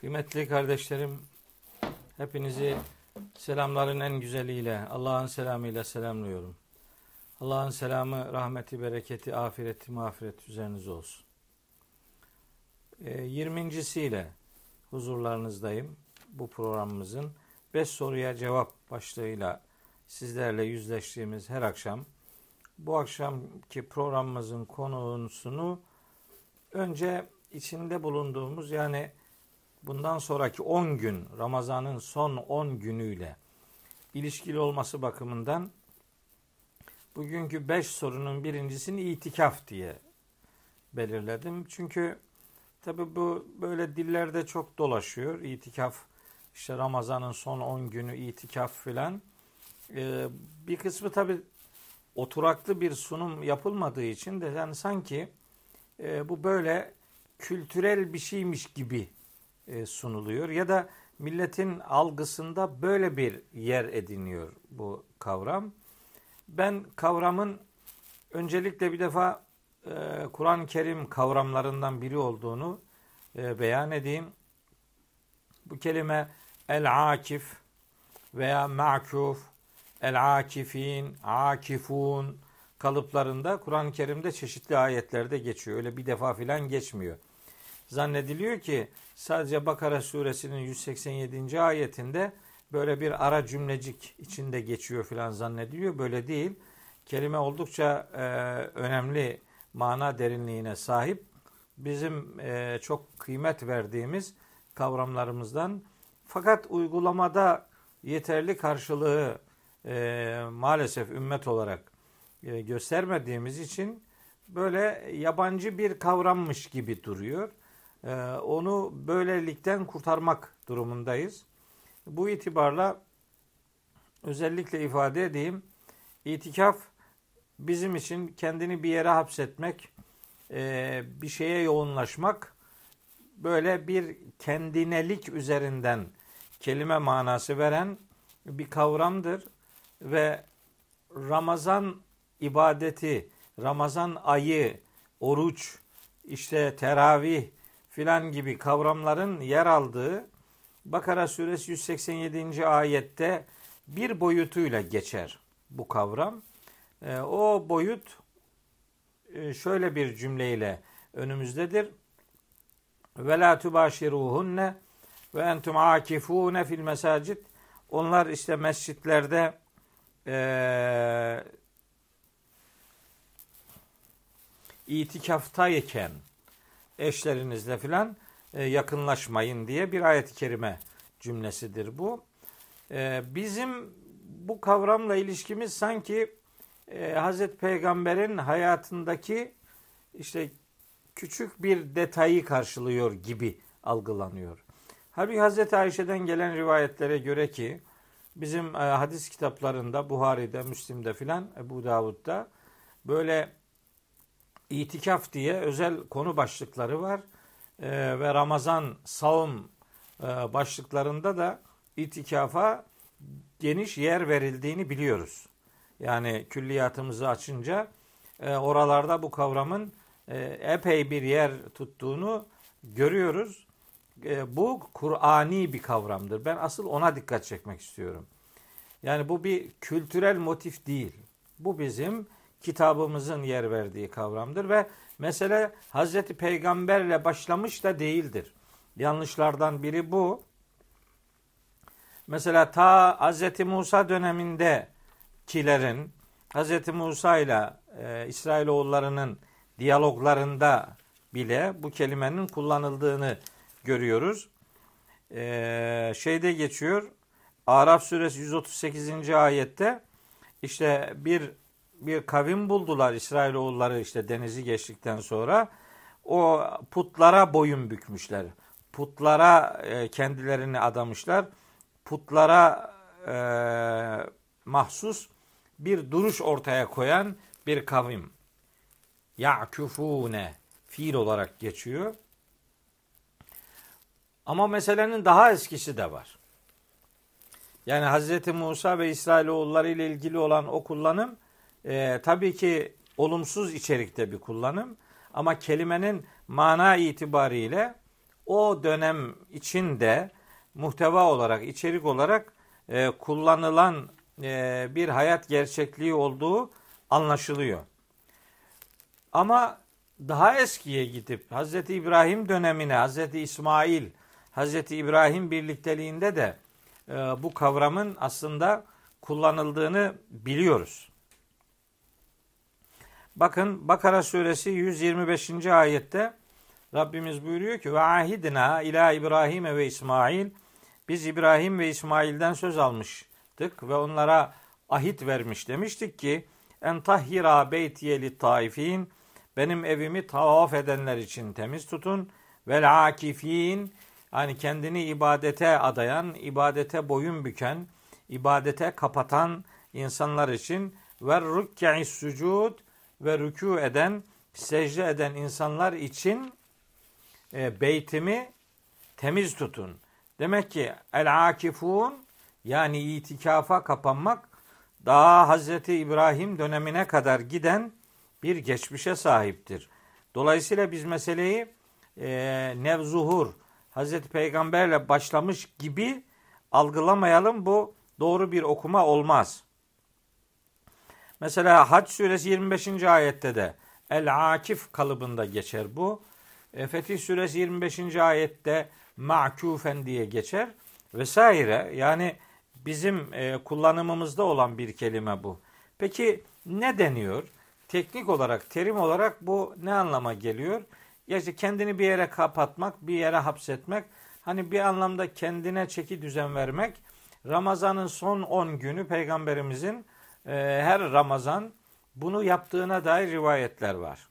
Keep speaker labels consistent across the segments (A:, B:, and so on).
A: Kıymetli kardeşlerim, hepinizi selamların en güzeliyle, Allah'ın selamıyla selamlıyorum. Allah'ın selamı, rahmeti, bereketi, afireti, mağfiret üzerinize olsun. E, ee, 20.siyle huzurlarınızdayım. Bu programımızın 5 soruya cevap başlığıyla sizlerle yüzleştiğimiz her akşam bu akşamki programımızın konusunu önce içinde bulunduğumuz yani bundan sonraki 10 gün Ramazan'ın son 10 günüyle ilişkili olması bakımından bugünkü 5 sorunun birincisini itikaf diye belirledim. Çünkü tabi bu böyle dillerde çok dolaşıyor. İtikaf işte Ramazan'ın son 10 günü itikaf filan. Ee, bir kısmı tabi oturaklı bir sunum yapılmadığı için de yani sanki e, bu böyle kültürel bir şeymiş gibi sunuluyor ya da milletin algısında böyle bir yer ediniyor bu kavram. Ben kavramın öncelikle bir defa e, Kur'an-ı Kerim kavramlarından biri olduğunu e, beyan edeyim. Bu kelime el-akif veya ma'kuf, el-akifin, akifun kalıplarında Kur'an-ı Kerim'de çeşitli ayetlerde geçiyor. Öyle bir defa filan geçmiyor. Zannediliyor ki sadece Bakara suresinin 187. ayetinde böyle bir ara cümlecik içinde geçiyor filan zannediliyor. Böyle değil. Kelime oldukça e, önemli mana derinliğine sahip. Bizim e, çok kıymet verdiğimiz kavramlarımızdan. Fakat uygulamada yeterli karşılığı e, maalesef ümmet olarak e, göstermediğimiz için böyle yabancı bir kavrammış gibi duruyor. Ee, onu böylelikten kurtarmak durumundayız. Bu itibarla özellikle ifade edeyim. İtikaf bizim için kendini bir yere hapsetmek, e, bir şeye yoğunlaşmak, böyle bir kendinelik üzerinden kelime manası veren bir kavramdır ve Ramazan ibadeti, Ramazan ayı, oruç, işte teravih filan gibi kavramların yer aldığı Bakara suresi 187. ayette bir boyutuyla geçer bu kavram. E, o boyut e, şöyle bir cümleyle önümüzdedir. Ve la tubashiruhunne ve entum akifune fil mesacid. Onlar işte mescitlerde e, itikaftayken eşlerinizle filan e, yakınlaşmayın diye bir ayet-i kerime cümlesidir bu. E, bizim bu kavramla ilişkimiz sanki e, Hazreti Peygamber'in hayatındaki işte küçük bir detayı karşılıyor gibi algılanıyor. Halbuki Hazreti Ayşe'den gelen rivayetlere göre ki bizim hadis kitaplarında Buhari'de, Müslim'de filan Ebu Davud'da böyle itikaf diye özel konu başlıkları var. E, ve Ramazan, savun e, başlıklarında da itikafa geniş yer verildiğini biliyoruz. Yani külliyatımızı açınca e, oralarda bu kavramın e, epey bir yer tuttuğunu görüyoruz. E, bu Kur'ani bir kavramdır. Ben asıl ona dikkat çekmek istiyorum. Yani bu bir kültürel motif değil. Bu bizim kitabımızın yer verdiği kavramdır ve mesele Hazreti Peygamberle başlamış da değildir. Yanlışlardan biri bu. Mesela ta Hazreti Musa döneminde kilerin Hazreti Musa ile e, İsrailoğullarının diyaloglarında bile bu kelimenin kullanıldığını görüyoruz. E, şeyde geçiyor. Araf suresi 138. ayette işte bir bir kavim buldular İsrailoğulları işte denizi geçtikten sonra. O putlara boyun bükmüşler. Putlara e, kendilerini adamışlar. Putlara e, mahsus bir duruş ortaya koyan bir kavim. Ya'kufune fiil olarak geçiyor. Ama meselenin daha eskisi de var. Yani Hz. Musa ve İsrailoğulları ile ilgili olan o kullanım e, tabii ki olumsuz içerikte bir kullanım ama kelimenin mana itibariyle o dönem içinde muhteva olarak, içerik olarak e, kullanılan e, bir hayat gerçekliği olduğu anlaşılıyor. Ama daha eskiye gidip Hz. İbrahim dönemine, Hz. İsmail, Hz. İbrahim birlikteliğinde de e, bu kavramın aslında kullanıldığını biliyoruz. Bakın Bakara suresi 125. ayette Rabbimiz buyuruyor ki ve ahidina ila İbrahim ve İsmail. Biz İbrahim ve İsmail'den söz almıştık ve onlara ahit vermiş. Demiştik ki en tahhira beytiye taifin benim evimi tavaf edenler için temiz tutun. Vel akifin yani kendini ibadete adayan, ibadete boyun büken, ibadete kapatan insanlar için ve rükke'i sucud ve rükû eden, secde eden insanlar için e, beytimi temiz tutun. Demek ki el akifun yani itikafa kapanmak daha Hazreti İbrahim dönemine kadar giden bir geçmişe sahiptir. Dolayısıyla biz meseleyi e, nevzuhur, Hazreti Peygamberle başlamış gibi algılamayalım. Bu doğru bir okuma olmaz. Mesela Hac suresi 25. ayette de El Akif kalıbında geçer bu. E, Fetih suresi 25. ayette ma'kufen diye geçer vesaire. Yani bizim e, kullanımımızda olan bir kelime bu. Peki ne deniyor? Teknik olarak, terim olarak bu ne anlama geliyor? Ya işte kendini bir yere kapatmak, bir yere hapsetmek. Hani bir anlamda kendine çeki düzen vermek. Ramazan'ın son 10 günü peygamberimizin her Ramazan bunu yaptığına dair rivayetler var.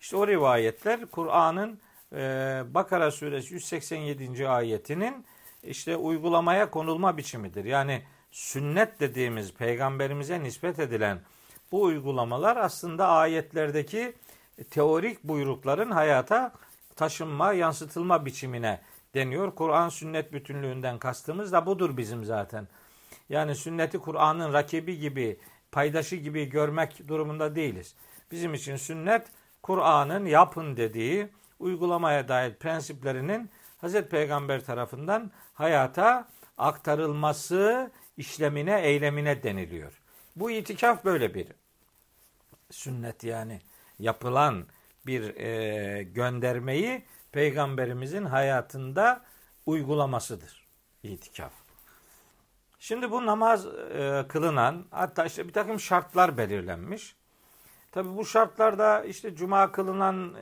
A: İşte o rivayetler Kur'an'ın e, Bakara suresi 187. ayetinin işte uygulamaya konulma biçimidir. Yani sünnet dediğimiz peygamberimize nispet edilen bu uygulamalar aslında ayetlerdeki teorik buyrukların hayata taşınma, yansıtılma biçimine deniyor. Kur'an sünnet bütünlüğünden kastımız da budur bizim zaten. Yani sünneti Kur'an'ın rakibi gibi, paydaşı gibi görmek durumunda değiliz. Bizim için sünnet Kur'an'ın yapın dediği uygulamaya dair prensiplerinin Hz. Peygamber tarafından hayata aktarılması işlemine, eylemine deniliyor. Bu itikaf böyle bir sünnet yani yapılan bir e, göndermeyi peygamberimizin hayatında uygulamasıdır itikaf. Şimdi bu namaz e, kılınan hatta işte bir takım şartlar belirlenmiş. Tabi bu şartlarda işte cuma kılınan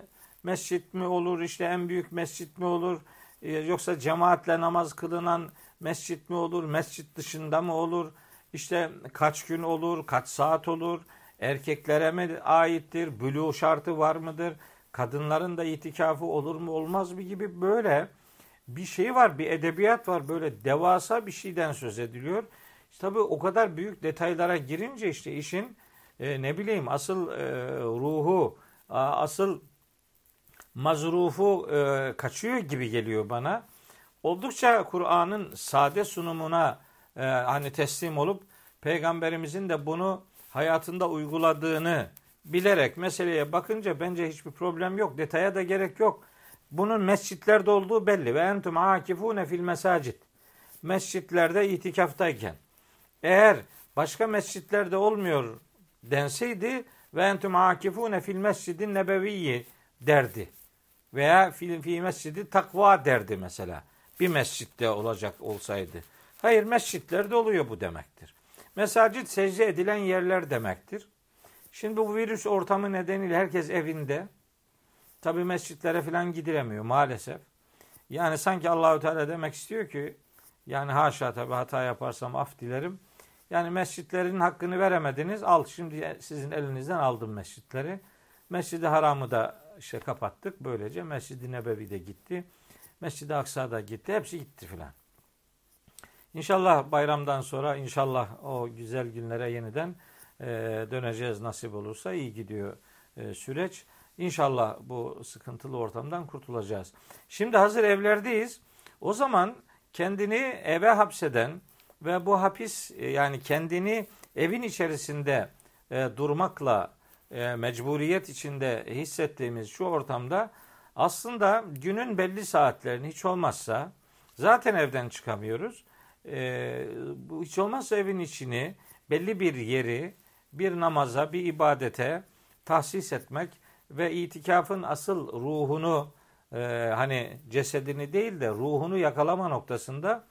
A: mescit mi olur, işte en büyük mescit mi olur, e, yoksa cemaatle namaz kılınan mescit mi olur, mescit dışında mı olur, işte kaç gün olur, kaç saat olur, erkeklere mi aittir, bülü şartı var mıdır, kadınların da itikafı olur mu olmaz mı gibi böyle bir şey var, bir edebiyat var, böyle devasa bir şeyden söz ediliyor. İşte tabii o kadar büyük detaylara girince işte işin e, ne bileyim asıl e, ruhu, asıl mazrufu e, kaçıyor gibi geliyor bana. Oldukça Kur'an'ın sade sunumuna e, hani teslim olup peygamberimizin de bunu hayatında uyguladığını bilerek meseleye bakınca bence hiçbir problem yok. Detaya da gerek yok. Bunun mescitlerde olduğu belli. Ve entum akifune fil mesacit. Mescitlerde itikaftayken. Eğer başka mescitlerde olmuyor denseydi ve entum akifune fil mescidin nebeviyyi derdi. Veya fi, fi mescidi takva derdi mesela. Bir mescitte olacak olsaydı. Hayır mescitlerde oluyor bu demektir. Mesacit secde edilen yerler demektir. Şimdi bu virüs ortamı nedeniyle herkes evinde. Tabi mescitlere falan gidilemiyor maalesef. Yani sanki Allahü Teala demek istiyor ki yani haşa tabi hata yaparsam af dilerim. Yani mescitlerin hakkını veremediniz. Al şimdi sizin elinizden aldım mescitleri. Mescidi Haram'ı da işte kapattık. Böylece Mescid-i Nebevi de gitti. Mescid-i Aksa da gitti. Hepsi gitti filan. İnşallah bayramdan sonra inşallah o güzel günlere yeniden döneceğiz nasip olursa iyi gidiyor e, süreç. İnşallah bu sıkıntılı ortamdan kurtulacağız. Şimdi hazır evlerdeyiz. O zaman kendini eve hapseden ve bu hapis e, yani kendini evin içerisinde e, durmakla e, mecburiyet içinde hissettiğimiz şu ortamda Aslında günün belli saatlerini hiç olmazsa zaten evden çıkamıyoruz. Ee, bu hiç olmazsa evin içini belli bir yeri bir namaza, bir ibadete tahsis etmek ve itikafın asıl ruhunu e, hani cesedini değil de ruhunu yakalama noktasında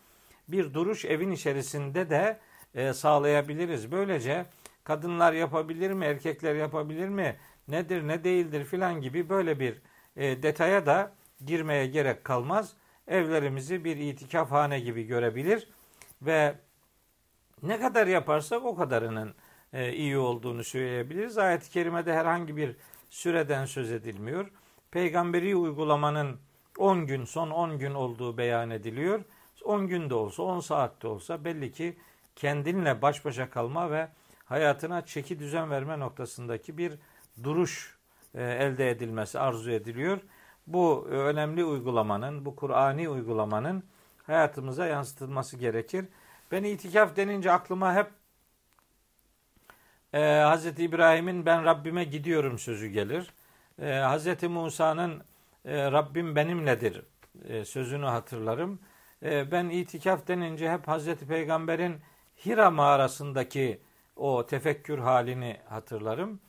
A: bir duruş evin içerisinde de e, sağlayabiliriz. Böylece kadınlar yapabilir mi, erkekler yapabilir mi, nedir ne değildir filan gibi böyle bir e, detaya da girmeye gerek kalmaz. Evlerimizi bir itikaf hane gibi görebilir ve ne kadar yaparsak o kadarının iyi olduğunu söyleyebiliriz. Ayet-i kerimede herhangi bir süreden söz edilmiyor. Peygamberi uygulamanın 10 gün, son 10 gün olduğu beyan ediliyor. 10 gün de olsa, 10 saat de olsa belli ki kendinle baş başa kalma ve hayatına çeki düzen verme noktasındaki bir duruş e, elde edilmesi arzu ediliyor. Bu önemli uygulamanın, bu Kur'ani uygulamanın hayatımıza yansıtılması gerekir. Ben itikaf denince aklıma hep e, Hz. İbrahim'in ben Rabbime gidiyorum sözü gelir. E, Hz. Musa'nın e, Rabbim benimledir e, sözünü hatırlarım. E, ben itikaf denince hep Hz. Peygamber'in Hira mağarasındaki o tefekkür halini hatırlarım.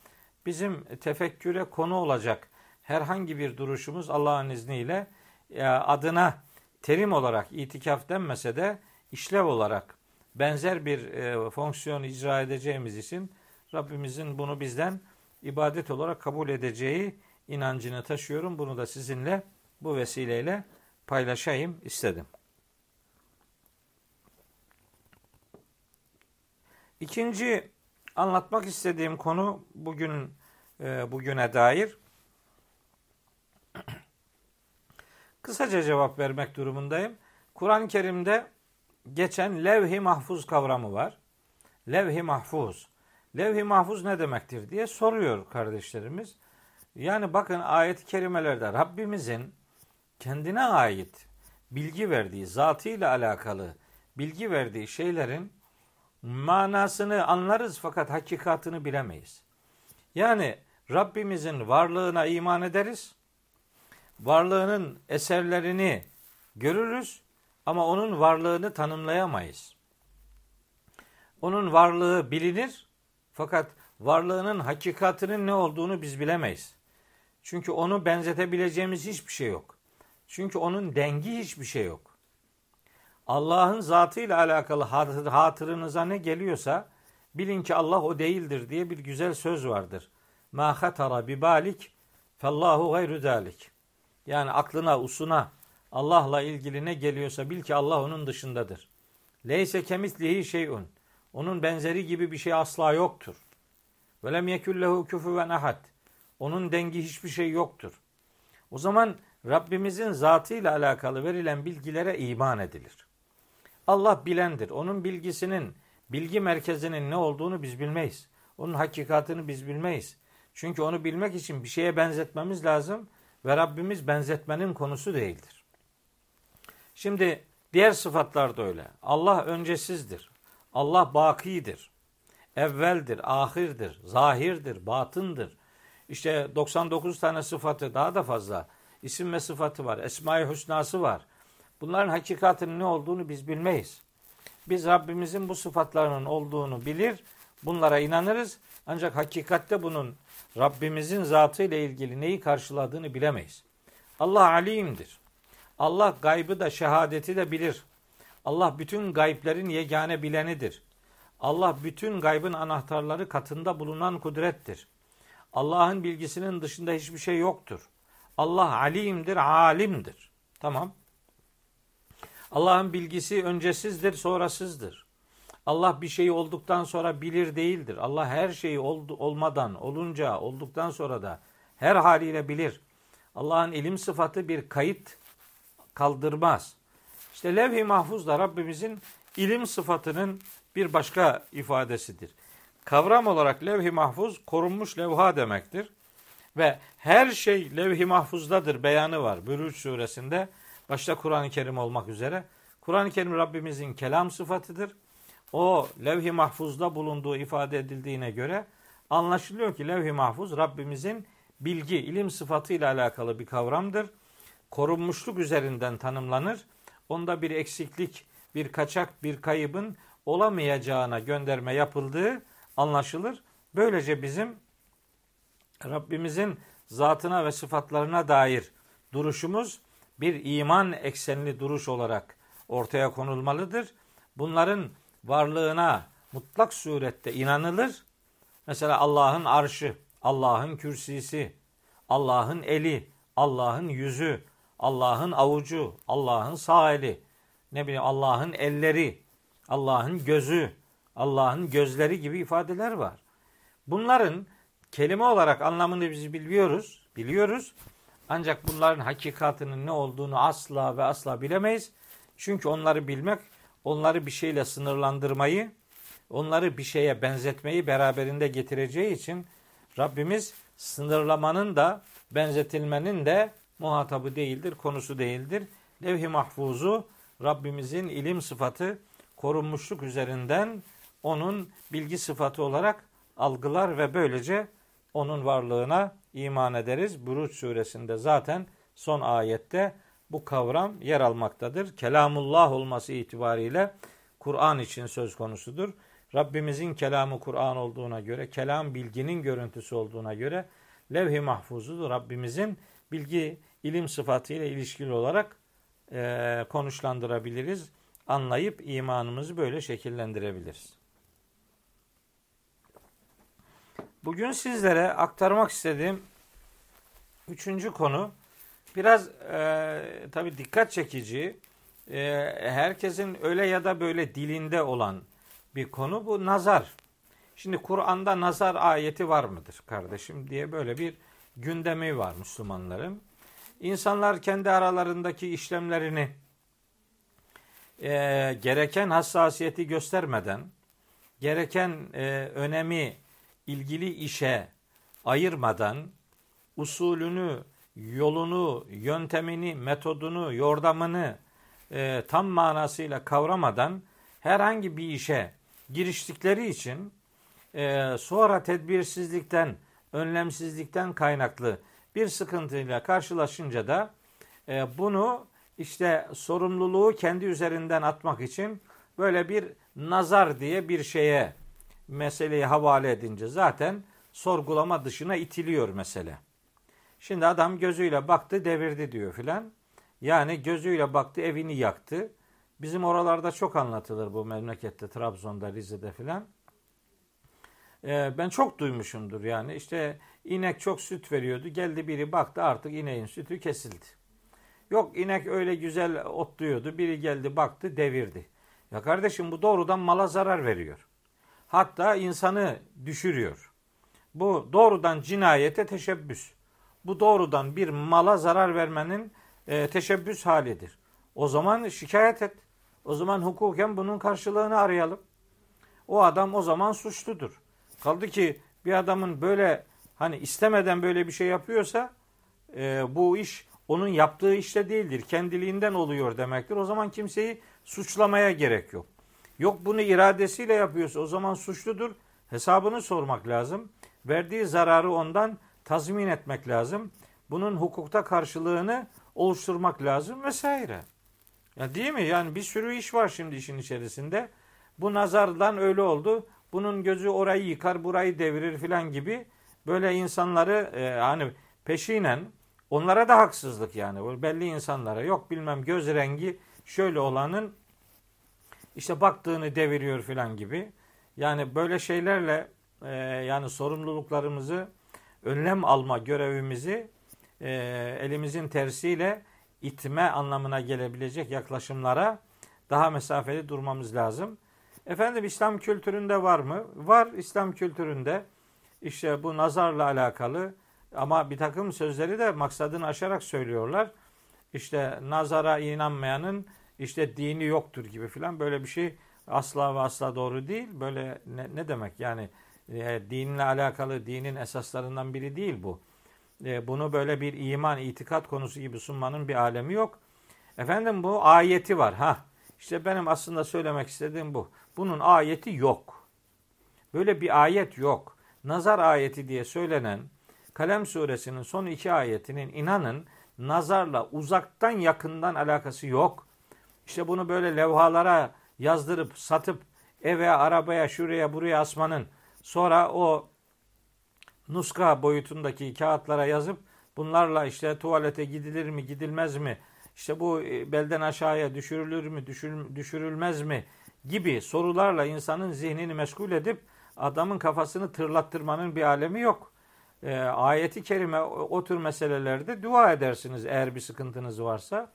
A: Bizim tefekküre konu olacak herhangi bir duruşumuz Allah'ın izniyle e, adına terim olarak itikaf denmese de işlev olarak benzer bir e, fonksiyon icra edeceğimiz için Rabbimizin bunu bizden ibadet olarak kabul edeceği inancını taşıyorum. Bunu da sizinle bu vesileyle paylaşayım istedim. İkinci anlatmak istediğim konu bugün e, bugüne dair kısaca cevap vermek durumundayım. Kur'an-ı Kerim'de geçen levh-i mahfuz kavramı var. Levh-i mahfuz. Levh-i mahfuz ne demektir diye soruyor kardeşlerimiz. Yani bakın ayet-i kerimelerde Rabbimizin kendine ait bilgi verdiği, zatıyla alakalı bilgi verdiği şeylerin manasını anlarız fakat hakikatını bilemeyiz. Yani Rabbimizin varlığına iman ederiz. Varlığının eserlerini görürüz ama onun varlığını tanımlayamayız. Onun varlığı bilinir fakat varlığının hakikatinin ne olduğunu biz bilemeyiz. Çünkü onu benzetebileceğimiz hiçbir şey yok. Çünkü onun dengi hiçbir şey yok. Allah'ın zatıyla alakalı hatırınıza ne geliyorsa bilin ki Allah o değildir diye bir güzel söz vardır. Ma hatara bi balik zalik. Yani aklına, usuna Allah'la ilgili ne geliyorsa bil ki Allah onun dışındadır. Leyse kemislihi şeyun. Onun benzeri gibi bir şey asla yoktur. Ve lem yekullehu küfüven ahad. Onun dengi hiçbir şey yoktur. O zaman Rabbimizin zatıyla alakalı verilen bilgilere iman edilir. Allah bilendir. Onun bilgisinin, bilgi merkezinin ne olduğunu biz bilmeyiz. Onun hakikatını biz bilmeyiz. Çünkü onu bilmek için bir şeye benzetmemiz lazım ve Rabbimiz benzetmenin konusu değildir. Şimdi diğer sıfatlar da öyle. Allah öncesizdir. Allah bakidir. Evveldir, ahirdir, zahirdir, batındır. İşte 99 tane sıfatı daha da fazla isim ve sıfatı var. Esma-i Hüsnası var. Bunların hakikatinin ne olduğunu biz bilmeyiz. Biz Rabbimizin bu sıfatlarının olduğunu bilir, bunlara inanırız. Ancak hakikatte bunun Rabbimizin zatı ile ilgili neyi karşıladığını bilemeyiz. Allah alimdir. Allah gaybı da şehadeti de bilir. Allah bütün gayblerin yegane bilenidir. Allah bütün gaybın anahtarları katında bulunan kudrettir. Allah'ın bilgisinin dışında hiçbir şey yoktur. Allah alimdir, alimdir. Tamam. Allah'ın bilgisi öncesizdir, sonrasızdır. Allah bir şeyi olduktan sonra bilir değildir. Allah her şeyi oldu, olmadan, olunca, olduktan sonra da her haliyle bilir. Allah'ın ilim sıfatı bir kayıt kaldırmaz. İşte levh-i mahfuz da Rabbimizin ilim sıfatının bir başka ifadesidir. Kavram olarak levh-i mahfuz korunmuş levha demektir. Ve her şey levh-i mahfuzdadır beyanı var. Bürüç suresinde başta Kur'an-ı Kerim olmak üzere. Kur'an-ı Kerim Rabbimizin kelam sıfatıdır. O levh-i mahfuzda bulunduğu ifade edildiğine göre anlaşılıyor ki levh-i mahfuz Rabbimizin bilgi, ilim sıfatı ile alakalı bir kavramdır. Korunmuşluk üzerinden tanımlanır. Onda bir eksiklik, bir kaçak, bir kaybın olamayacağına gönderme yapıldığı anlaşılır. Böylece bizim Rabbimizin zatına ve sıfatlarına dair duruşumuz bir iman eksenli duruş olarak ortaya konulmalıdır. Bunların varlığına mutlak surette inanılır. Mesela Allah'ın arşı, Allah'ın kürsisi, Allah'ın eli, Allah'ın yüzü, Allah'ın avucu, Allah'ın sağ eli, ne bileyim Allah'ın elleri, Allah'ın gözü, Allah'ın gözleri gibi ifadeler var. Bunların kelime olarak anlamını biz biliyoruz, biliyoruz. Ancak bunların hakikatinin ne olduğunu asla ve asla bilemeyiz. Çünkü onları bilmek, onları bir şeyle sınırlandırmayı, onları bir şeye benzetmeyi beraberinde getireceği için Rabbimiz sınırlamanın da benzetilmenin de muhatabı değildir, konusu değildir. Levh-i mahfuzu Rabbimizin ilim sıfatı korunmuşluk üzerinden onun bilgi sıfatı olarak algılar ve böylece onun varlığına iman ederiz. Buruç suresinde zaten son ayette bu kavram yer almaktadır. Kelamullah olması itibariyle Kur'an için söz konusudur. Rabbimizin kelamı Kur'an olduğuna göre, kelam bilginin görüntüsü olduğuna göre levh-i mahfuzudur. Rabbimizin bilgi, ilim sıfatıyla ilişkili olarak e, konuşlandırabiliriz. Anlayıp imanımızı böyle şekillendirebiliriz. Bugün sizlere aktarmak istediğim üçüncü konu biraz e, tabi dikkat çekici, e, herkesin öyle ya da böyle dilinde olan bir konu bu nazar. Şimdi Kur'an'da nazar ayeti var mıdır kardeşim diye böyle bir gündemi var Müslümanların. İnsanlar kendi aralarındaki işlemlerini e, gereken hassasiyeti göstermeden, gereken e, önemi ilgili işe ayırmadan usulünü, yolunu, yöntemini, metodunu, yordamını e, tam manasıyla kavramadan herhangi bir işe giriştikleri için e, sonra tedbirsizlikten, önlemsizlikten kaynaklı bir sıkıntıyla karşılaşınca da e, bunu işte sorumluluğu kendi üzerinden atmak için böyle bir nazar diye bir şeye meseleyi havale edince zaten sorgulama dışına itiliyor mesele. Şimdi adam gözüyle baktı devirdi diyor filan. Yani gözüyle baktı evini yaktı. Bizim oralarda çok anlatılır bu memlekette Trabzon'da Rize'de filan. Ee, ben çok duymuşumdur yani işte inek çok süt veriyordu geldi biri baktı artık ineğin sütü kesildi. Yok inek öyle güzel otluyordu biri geldi baktı devirdi. Ya kardeşim bu doğrudan mala zarar veriyor. Hatta insanı düşürüyor. Bu doğrudan cinayete teşebbüs. Bu doğrudan bir mala zarar vermenin e, teşebbüs halidir. O zaman şikayet et. O zaman hukuken bunun karşılığını arayalım. O adam o zaman suçludur. Kaldı ki bir adamın böyle hani istemeden böyle bir şey yapıyorsa e, bu iş onun yaptığı işte değildir. Kendiliğinden oluyor demektir. O zaman kimseyi suçlamaya gerek yok. Yok bunu iradesiyle yapıyorsa o zaman suçludur. Hesabını sormak lazım. Verdiği zararı ondan tazmin etmek lazım. Bunun hukukta karşılığını oluşturmak lazım vesaire. Ya değil mi? Yani bir sürü iş var şimdi işin içerisinde. Bu nazardan öyle oldu. Bunun gözü orayı yıkar, burayı devirir filan gibi böyle insanları e, hani peşinen onlara da haksızlık yani. Belli insanlara yok bilmem göz rengi şöyle olanın işte baktığını deviriyor filan gibi. Yani böyle şeylerle e, yani sorumluluklarımızı önlem alma görevimizi e, elimizin tersiyle itme anlamına gelebilecek yaklaşımlara daha mesafeli durmamız lazım. Efendim İslam kültüründe var mı? Var İslam kültüründe. İşte bu nazarla alakalı ama bir takım sözleri de maksadını aşarak söylüyorlar. İşte nazara inanmayanın işte dini yoktur gibi filan böyle bir şey asla ve asla doğru değil. Böyle ne, ne demek yani e, dinle alakalı dinin esaslarından biri değil bu. E, bunu böyle bir iman, itikat konusu gibi sunmanın bir alemi yok. Efendim bu ayeti var. Ha işte benim aslında söylemek istediğim bu. Bunun ayeti yok. Böyle bir ayet yok. Nazar ayeti diye söylenen Kalem suresinin son iki ayetinin inanın nazarla uzaktan yakından alakası yok. İşte bunu böyle levhalara yazdırıp satıp eve, arabaya, şuraya, buraya asmanın sonra o nuska boyutundaki kağıtlara yazıp bunlarla işte tuvalete gidilir mi, gidilmez mi, işte bu e, belden aşağıya düşürülür mü, düşürülmez mi gibi sorularla insanın zihnini meşgul edip adamın kafasını tırlattırmanın bir alemi yok. E, ayeti kerime o, o tür meselelerde dua edersiniz eğer bir sıkıntınız varsa.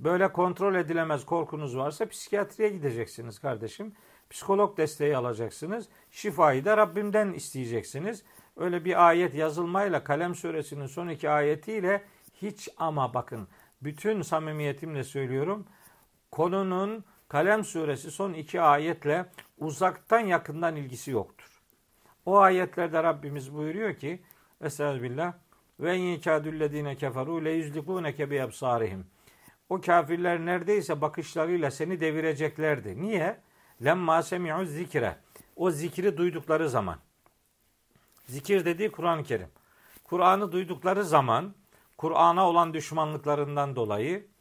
A: Böyle kontrol edilemez korkunuz varsa psikiyatriye gideceksiniz kardeşim. Psikolog desteği alacaksınız. Şifayı da Rabbimden isteyeceksiniz. Öyle bir ayet yazılmayla Kalem suresinin son iki ayetiyle hiç ama bakın bütün samimiyetimle söylüyorum. Konunun Kalem suresi son iki ayetle uzaktan yakından ilgisi yoktur. O ayetlerde Rabbimiz buyuruyor ki Estağfirullah ve yekadüllezine keferu le yüzlikuneke bi absarihim. O kafirler neredeyse bakışlarıyla seni devireceklerdi. Niye? Lemma semi'u zikre. O zikri duydukları zaman. Zikir dediği Kur'an-ı Kerim. Kur'an'ı duydukları zaman Kur'an'a olan düşmanlıklarından dolayı,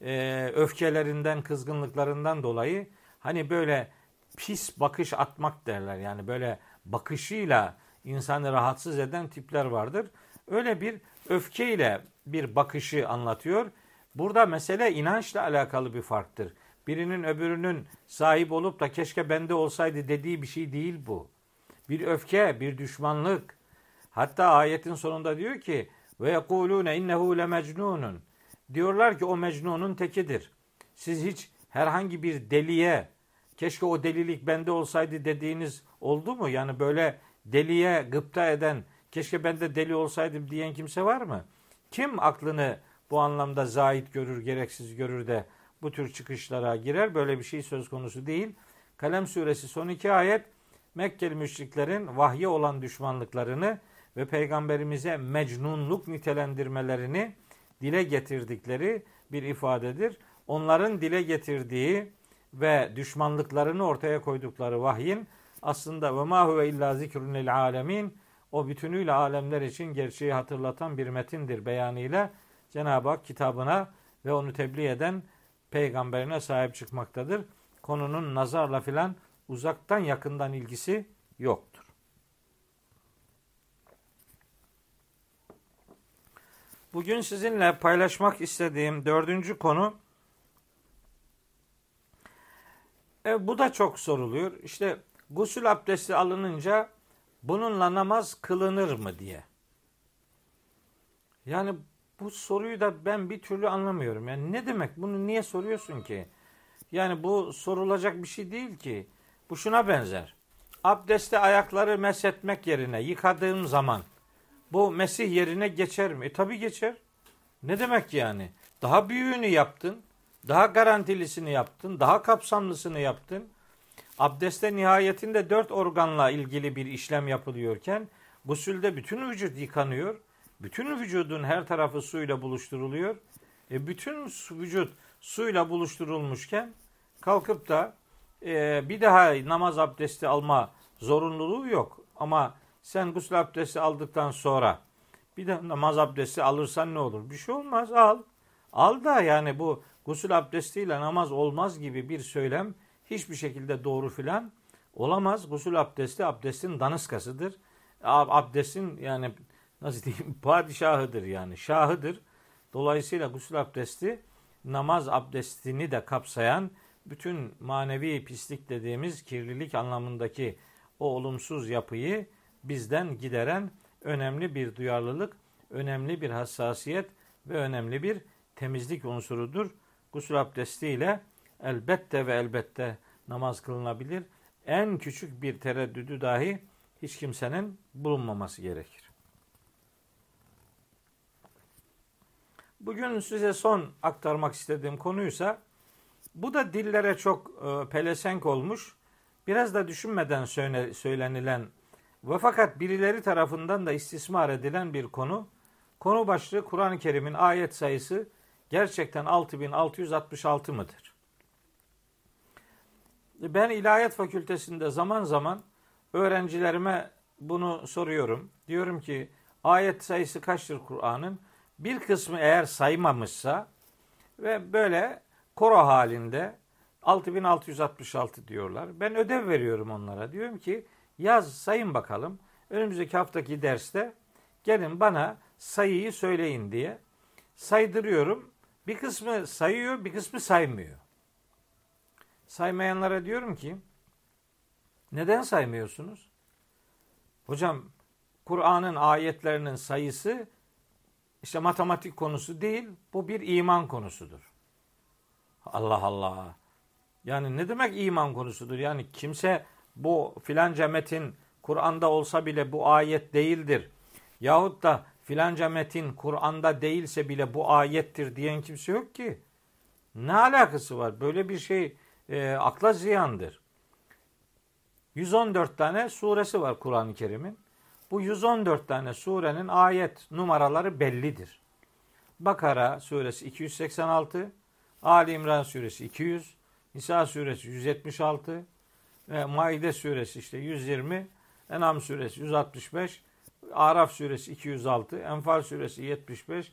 A: e, öfkelerinden, kızgınlıklarından dolayı hani böyle pis bakış atmak derler. Yani böyle bakışıyla insanı rahatsız eden tipler vardır. Öyle bir öfkeyle bir bakışı anlatıyor. Burada mesele inançla alakalı bir farktır. Birinin öbürünün sahip olup da keşke bende olsaydı dediği bir şey değil bu. Bir öfke, bir düşmanlık. Hatta ayetin sonunda diyor ki ve yekulune innehu le mecnunun. Diyorlar ki o mecnunun tekidir. Siz hiç herhangi bir deliye keşke o delilik bende olsaydı dediğiniz oldu mu? Yani böyle deliye gıpta eden keşke ben de deli olsaydım diyen kimse var mı? Kim aklını bu anlamda zahit görür, gereksiz görür de bu tür çıkışlara girer? Böyle bir şey söz konusu değil. Kalem suresi son iki ayet Mekkeli müşriklerin vahye olan düşmanlıklarını ve peygamberimize mecnunluk nitelendirmelerini dile getirdikleri bir ifadedir. Onların dile getirdiği ve düşmanlıklarını ortaya koydukları vahyin aslında ve ma huve illa zikrun lil alemin o bütünüyle alemler için gerçeği hatırlatan bir metindir beyanıyla Cenab-ı Hak kitabına ve onu tebliğ eden peygamberine sahip çıkmaktadır. Konunun nazarla filan uzaktan yakından ilgisi yoktur. Bugün sizinle paylaşmak istediğim dördüncü konu e, bu da çok soruluyor. İşte gusül abdesti alınınca bununla namaz kılınır mı diye. Yani bu soruyu da ben bir türlü anlamıyorum. Yani ne demek? Bunu niye soruyorsun ki? Yani bu sorulacak bir şey değil ki. Bu şuna benzer. Abdeste ayakları meshetmek yerine yıkadığım zaman bu Mesih yerine geçer mi? E tabi geçer. Ne demek yani? Daha büyüğünü yaptın. Daha garantilisini yaptın. Daha kapsamlısını yaptın. Abdeste nihayetinde dört organla ilgili bir işlem yapılıyorken gusülde bütün vücut yıkanıyor. Bütün vücudun her tarafı suyla buluşturuluyor. E bütün vücut suyla buluşturulmuşken kalkıp da e, bir daha namaz abdesti alma zorunluluğu yok. Ama sen gusül abdesti aldıktan sonra bir de namaz abdesti alırsan ne olur? Bir şey olmaz al. Al da yani bu gusül abdestiyle namaz olmaz gibi bir söylem hiçbir şekilde doğru filan olamaz. Gusül abdesti abdestin danıskasıdır. Abdestin yani nasıl diyeyim padişahıdır yani şahıdır. Dolayısıyla gusül abdesti namaz abdestini de kapsayan bütün manevi pislik dediğimiz kirlilik anlamındaki o olumsuz yapıyı bizden gideren önemli bir duyarlılık, önemli bir hassasiyet ve önemli bir temizlik unsurudur. Gusül abdesti ile elbette ve elbette namaz kılınabilir. En küçük bir tereddüdü dahi hiç kimsenin bulunmaması gerekir. Bugün size son aktarmak istediğim konuysa bu da dillere çok e, pelesenk olmuş. Biraz da düşünmeden söylenilen ve fakat birileri tarafından da istismar edilen bir konu. Konu başlığı Kur'an-ı Kerim'in ayet sayısı gerçekten 6666 mıdır? Ben İlahiyat Fakültesinde zaman zaman öğrencilerime bunu soruyorum. Diyorum ki ayet sayısı kaçtır Kur'an'ın? Bir kısmı eğer saymamışsa ve böyle koro halinde 6666 diyorlar. Ben ödev veriyorum onlara. Diyorum ki yaz sayın bakalım. Önümüzdeki haftaki derste gelin bana sayıyı söyleyin diye saydırıyorum. Bir kısmı sayıyor, bir kısmı saymıyor. Saymayanlara diyorum ki neden saymıyorsunuz? Hocam Kur'an'ın ayetlerinin sayısı işte matematik konusu değil, bu bir iman konusudur. Allah Allah. Yani ne demek iman konusudur? Yani kimse bu filanca metin Kur'an'da olsa bile bu ayet değildir. Yahut da filanca metin Kur'an'da değilse bile bu ayettir diyen kimse yok ki. Ne alakası var? Böyle bir şey e, akla ziyandır. 114 tane suresi var Kur'an-ı Kerim'in. Bu 114 tane surenin ayet numaraları bellidir. Bakara suresi 286, Ali İmran suresi 200, Nisa suresi 176 ve Maide suresi işte 120, Enam suresi 165, Araf suresi 206, Enfal suresi 75,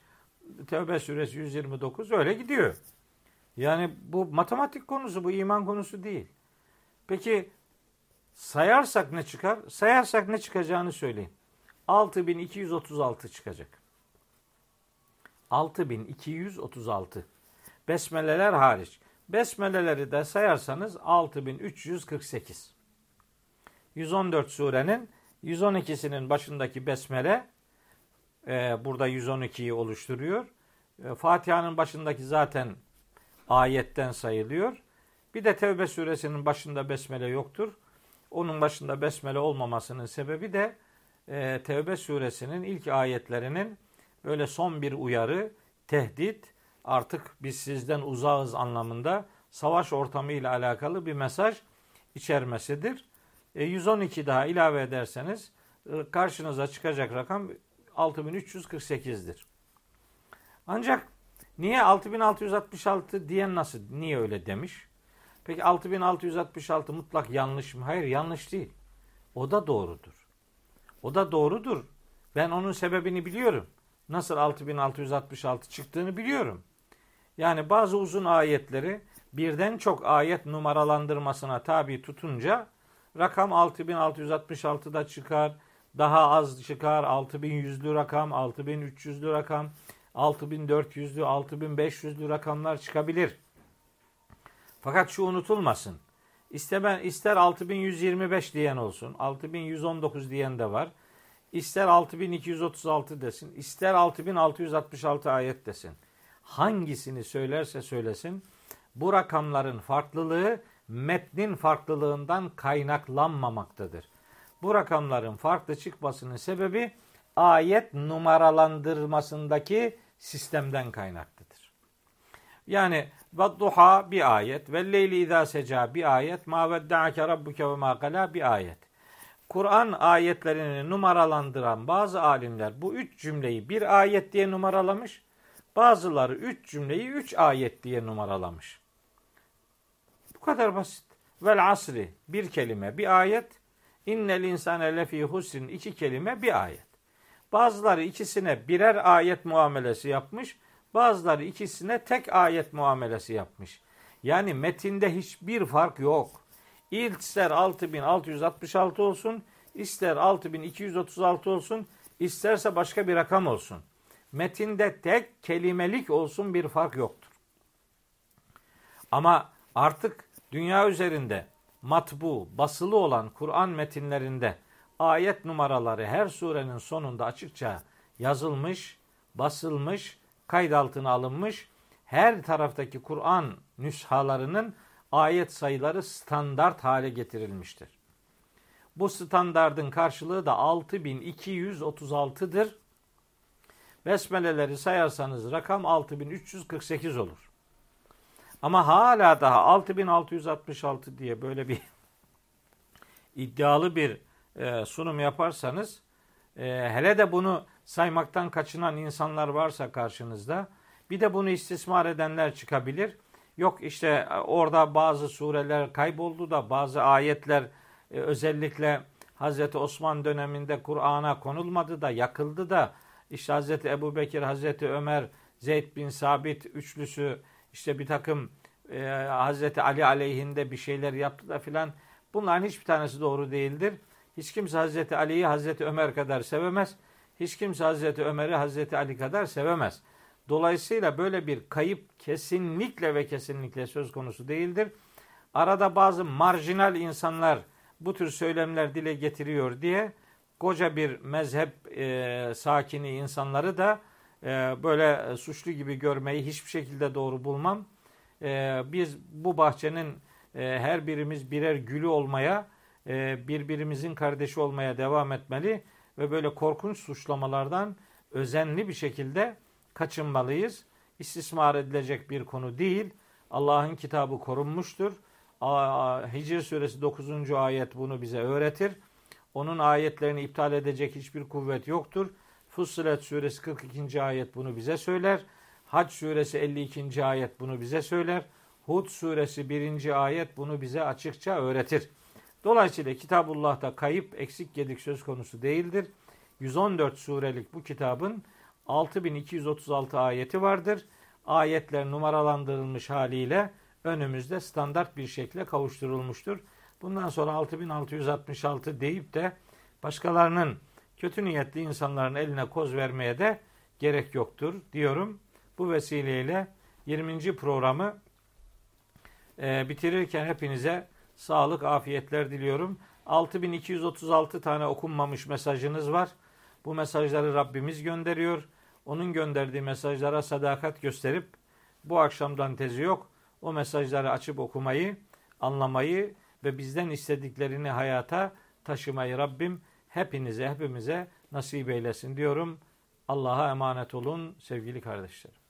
A: Tevbe suresi 129 öyle gidiyor. Yani bu matematik konusu, bu iman konusu değil. Peki sayarsak ne çıkar? Sayarsak ne çıkacağını söyleyin. 6236 çıkacak. 6236. Besmeleler hariç. Besmeleleri de sayarsanız 6348. 114 surenin 112'sinin başındaki besmele e, burada 112'yi oluşturuyor. E, Fatiha'nın başındaki zaten ayetten sayılıyor. Bir de Tevbe suresinin başında besmele yoktur. Onun başında besmele olmamasının sebebi de e, Tevbe suresinin ilk ayetlerinin böyle son bir uyarı, tehdit, artık biz sizden uzağız anlamında savaş ortamı ile alakalı bir mesaj içermesidir. E, 112 daha ilave ederseniz e, karşınıza çıkacak rakam 6348'dir. Ancak niye 6666 diyen nasıl, niye öyle demiş? Peki 6666 mutlak yanlış mı? Hayır yanlış değil. O da doğrudur. O da doğrudur. Ben onun sebebini biliyorum. Nasıl 6666 çıktığını biliyorum. Yani bazı uzun ayetleri birden çok ayet numaralandırmasına tabi tutunca rakam 6666'da çıkar, daha az çıkar, 6100'lü rakam, 6300'lü rakam, 6400'lü, 6500'lü rakamlar çıkabilir. Fakat şu unutulmasın. İster, ben, ister 6125 diyen olsun, 6119 diyen de var. İster 6236 desin, ister 6666 ayet desin. Hangisini söylerse söylesin, bu rakamların farklılığı metnin farklılığından kaynaklanmamaktadır. Bu rakamların farklı çıkmasının sebebi ayet numaralandırmasındaki sistemden kaynaklıdır. Yani duha bir ayet ve leyli izâ seca bir ayet ma vedda'ake rabbuke ve ma kala bir ayet. Kur'an ayetlerini numaralandıran bazı alimler bu üç cümleyi bir ayet diye numaralamış. Bazıları üç cümleyi üç ayet diye numaralamış. Bu kadar basit. Vel asri bir kelime bir ayet. İnnel insane lefî husrin iki kelime bir ayet. Bazıları ikisine birer ayet muamelesi yapmış. Bazıları ikisine tek ayet muamelesi yapmış. Yani metinde hiçbir fark yok. İlk ister 6666 olsun, ister 6236 olsun, isterse başka bir rakam olsun. Metinde tek kelimelik olsun bir fark yoktur. Ama artık dünya üzerinde matbu, basılı olan Kur'an metinlerinde ayet numaraları her surenin sonunda açıkça yazılmış, basılmış, kayıt altına alınmış. Her taraftaki Kur'an nüshalarının ayet sayıları standart hale getirilmiştir. Bu standardın karşılığı da 6236'dır. Besmeleleri sayarsanız rakam 6348 olur. Ama hala daha 6666 diye böyle bir iddialı bir e, sunum yaparsanız e, hele de bunu saymaktan kaçınan insanlar varsa karşınızda bir de bunu istismar edenler çıkabilir. Yok işte e, orada bazı sureler kayboldu da bazı ayetler e, özellikle Hazreti Osman döneminde Kur'an'a konulmadı da yakıldı da işte Hazreti Ebu Bekir, Hazreti Ömer, Zeyd bin Sabit üçlüsü işte bir takım e, Hazreti Ali aleyhinde bir şeyler yaptı da filan bunların hiçbir tanesi doğru değildir. Hiç kimse Hazreti Ali'yi Hazreti Ömer kadar sevemez. Hiç kimse Hazreti Ömer'i Hazreti Ali kadar sevemez. Dolayısıyla böyle bir kayıp kesinlikle ve kesinlikle söz konusu değildir. Arada bazı marjinal insanlar bu tür söylemler dile getiriyor diye koca bir mezhep e, sakini insanları da e, böyle suçlu gibi görmeyi hiçbir şekilde doğru bulmam. E, biz bu bahçenin e, her birimiz birer gülü olmaya, e, birbirimizin kardeşi olmaya devam etmeli ve böyle korkunç suçlamalardan özenli bir şekilde kaçınmalıyız. İstismar edilecek bir konu değil. Allah'ın kitabı korunmuştur. Hicr suresi 9. ayet bunu bize öğretir. Onun ayetlerini iptal edecek hiçbir kuvvet yoktur. Fussilet suresi 42. ayet bunu bize söyler. Hac suresi 52. ayet bunu bize söyler. Hud suresi 1. ayet bunu bize açıkça öğretir. Dolayısıyla Kitabullah'ta kayıp, eksik gedik söz konusu değildir. 114 surelik bu kitabın 6236 ayeti vardır. Ayetler numaralandırılmış haliyle önümüzde standart bir şekilde kavuşturulmuştur. Bundan sonra 6666 deyip de başkalarının kötü niyetli insanların eline koz vermeye de gerek yoktur diyorum. Bu vesileyle 20. programı e, bitirirken hepinize sağlık, afiyetler diliyorum. 6236 tane okunmamış mesajınız var. Bu mesajları Rabbimiz gönderiyor. Onun gönderdiği mesajlara sadakat gösterip bu akşamdan tezi yok. O mesajları açıp okumayı, anlamayı ve bizden istediklerini hayata taşımayı Rabbim hepinize, hepimize nasip eylesin diyorum. Allah'a emanet olun sevgili kardeşlerim.